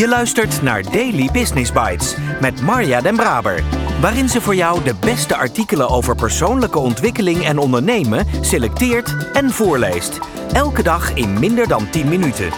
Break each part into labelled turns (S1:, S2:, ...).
S1: Je luistert naar Daily Business Bites met Marja Den Braber, waarin ze voor jou de beste artikelen over persoonlijke ontwikkeling en ondernemen selecteert en voorleest. Elke dag in minder dan 10 minuten.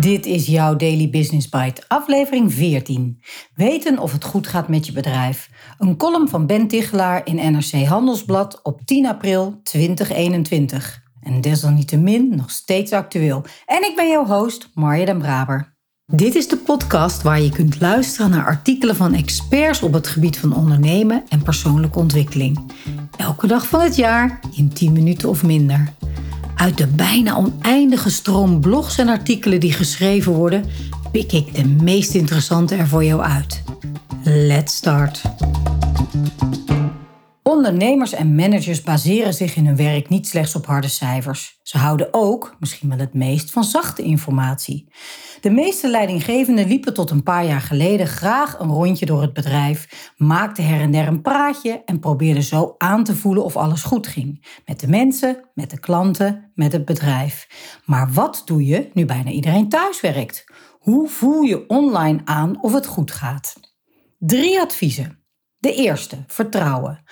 S2: Dit is jouw Daily Business Bite, aflevering 14. Weten of het goed gaat met je bedrijf. Een column van Ben Tichelaar in NRC Handelsblad op 10 april 2021. En desalniettemin nog steeds actueel. En ik ben jouw host, Marja den Braber. Dit is de podcast waar je kunt luisteren naar artikelen van experts op het gebied van ondernemen en persoonlijke ontwikkeling. Elke dag van het jaar in 10 minuten of minder. Uit de bijna oneindige stroom blogs en artikelen die geschreven worden, pik ik de meest interessante er voor jou uit. Let's start. Ondernemers en managers baseren zich in hun werk niet slechts op harde cijfers. Ze houden ook, misschien wel het meest, van zachte informatie. De meeste leidinggevenden liepen tot een paar jaar geleden graag een rondje door het bedrijf, maakten her en der een praatje en probeerden zo aan te voelen of alles goed ging. Met de mensen, met de klanten, met het bedrijf. Maar wat doe je nu bijna iedereen thuis werkt? Hoe voel je online aan of het goed gaat? Drie adviezen. De eerste, vertrouwen.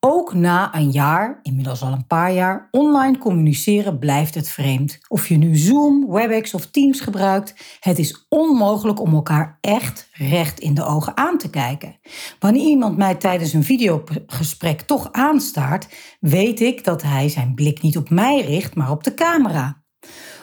S2: Ook na een jaar, inmiddels al een paar jaar, online communiceren blijft het vreemd. Of je nu Zoom, WebEx of Teams gebruikt, het is onmogelijk om elkaar echt recht in de ogen aan te kijken. Wanneer iemand mij tijdens een videogesprek toch aanstaart, weet ik dat hij zijn blik niet op mij richt, maar op de camera.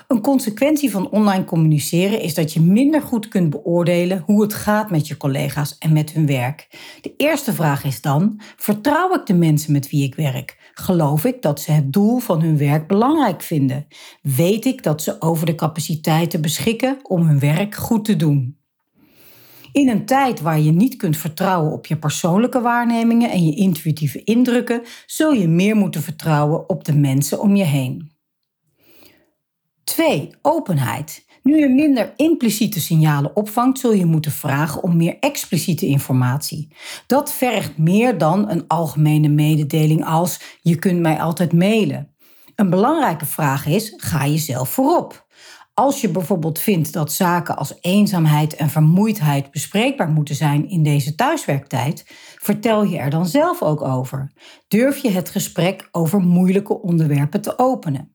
S2: Een consequentie van online communiceren is dat je minder goed kunt beoordelen hoe het gaat met je collega's en met hun werk. De eerste vraag is dan: vertrouw ik de mensen met wie ik werk? Geloof ik dat ze het doel van hun werk belangrijk vinden? Weet ik dat ze over de capaciteiten beschikken om hun werk goed te doen? In een tijd waar je niet kunt vertrouwen op je persoonlijke waarnemingen en je intuïtieve indrukken, zul je meer moeten vertrouwen op de mensen om je heen. 2. Openheid. Nu je minder impliciete signalen opvangt, zul je moeten vragen om meer expliciete informatie. Dat vergt meer dan een algemene mededeling als je kunt mij altijd mailen. Een belangrijke vraag is: ga je zelf voorop? Als je bijvoorbeeld vindt dat zaken als eenzaamheid en vermoeidheid bespreekbaar moeten zijn in deze thuiswerktijd, vertel je er dan zelf ook over. Durf je het gesprek over moeilijke onderwerpen te openen?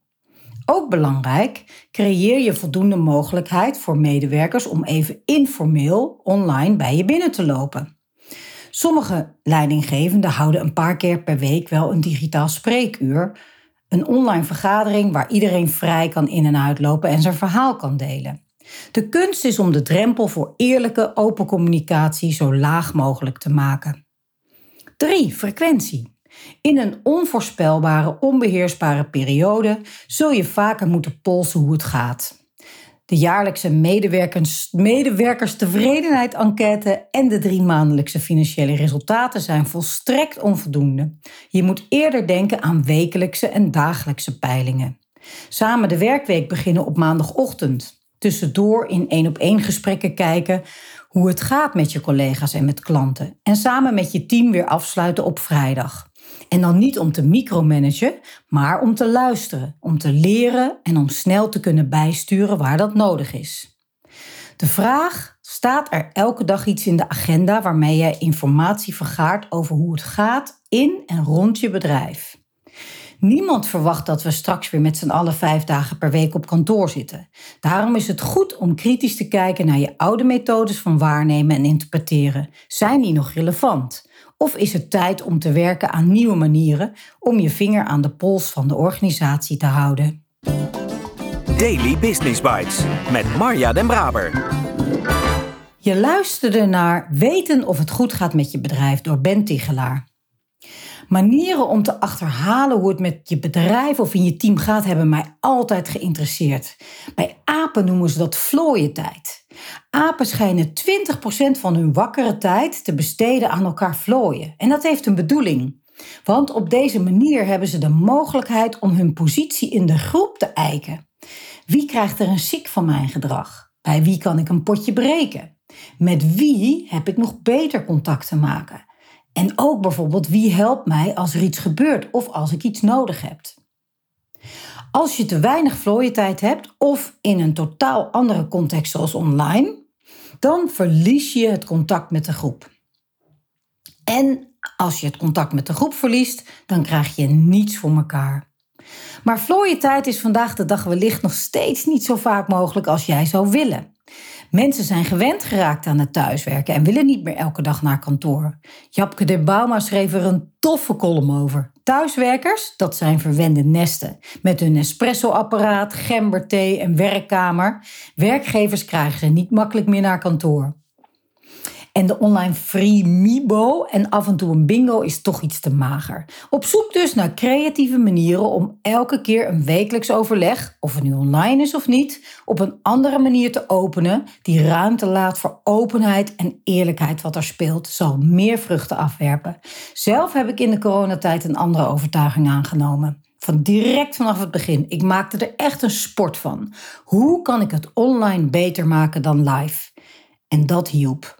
S2: Ook belangrijk, creëer je voldoende mogelijkheid voor medewerkers om even informeel online bij je binnen te lopen. Sommige leidinggevenden houden een paar keer per week wel een digitaal spreekuur, een online vergadering waar iedereen vrij kan in- en uitlopen en zijn verhaal kan delen. De kunst is om de drempel voor eerlijke open communicatie zo laag mogelijk te maken. 3. Frequentie. In een onvoorspelbare, onbeheersbare periode zul je vaker moeten polsen hoe het gaat. De jaarlijkse medewerkers, medewerkerstevredenheid enquête en de drie maandelijkse financiële resultaten zijn volstrekt onvoldoende. Je moet eerder denken aan wekelijkse en dagelijkse peilingen. Samen de werkweek beginnen op maandagochtend. Tussendoor in één op één gesprekken kijken hoe het gaat met je collega's en met klanten. En samen met je team weer afsluiten op vrijdag. En dan niet om te micromanagen, maar om te luisteren, om te leren en om snel te kunnen bijsturen waar dat nodig is. De vraag: staat er elke dag iets in de agenda waarmee jij informatie vergaart over hoe het gaat in en rond je bedrijf? Niemand verwacht dat we straks weer met z'n allen vijf dagen per week op kantoor zitten. Daarom is het goed om kritisch te kijken naar je oude methodes van waarnemen en interpreteren. Zijn die nog relevant? Of is het tijd om te werken aan nieuwe manieren om je vinger aan de pols van de organisatie te houden?
S1: Daily Business Bites met Marja Den Braber.
S2: Je luisterde naar Weten of het goed gaat met je bedrijf door Ben Tigelaar. Manieren om te achterhalen hoe het met je bedrijf of in je team gaat, hebben mij altijd geïnteresseerd. Bij apen noemen ze dat vlooientijd. Apen schijnen 20% van hun wakkere tijd te besteden aan elkaar vlooien. En dat heeft een bedoeling. Want op deze manier hebben ze de mogelijkheid om hun positie in de groep te eiken. Wie krijgt er een ziek van mijn gedrag? Bij wie kan ik een potje breken? Met wie heb ik nog beter contact te maken? En ook bijvoorbeeld wie helpt mij als er iets gebeurt of als ik iets nodig heb. Als je te weinig vlooientijd hebt of in een totaal andere context zoals online, dan verlies je het contact met de groep. En als je het contact met de groep verliest, dan krijg je niets voor elkaar. Maar vlooientijd is vandaag de dag wellicht nog steeds niet zo vaak mogelijk als jij zou willen. Mensen zijn gewend geraakt aan het thuiswerken en willen niet meer elke dag naar kantoor. Japke de Bauma schreef er een toffe column over. Thuiswerkers, dat zijn verwende nesten. Met hun espresso-apparaat, gemberthee en werkkamer. Werkgevers krijgen ze niet makkelijk meer naar kantoor. En de online free Mibo en af en toe een bingo is toch iets te mager. Op zoek dus naar creatieve manieren om elke keer een wekelijks overleg, of het nu online is of niet, op een andere manier te openen die ruimte laat voor openheid en eerlijkheid wat er speelt, zal meer vruchten afwerpen. Zelf heb ik in de coronatijd een andere overtuiging aangenomen. Van direct vanaf het begin. Ik maakte er echt een sport van. Hoe kan ik het online beter maken dan live? En dat hielp.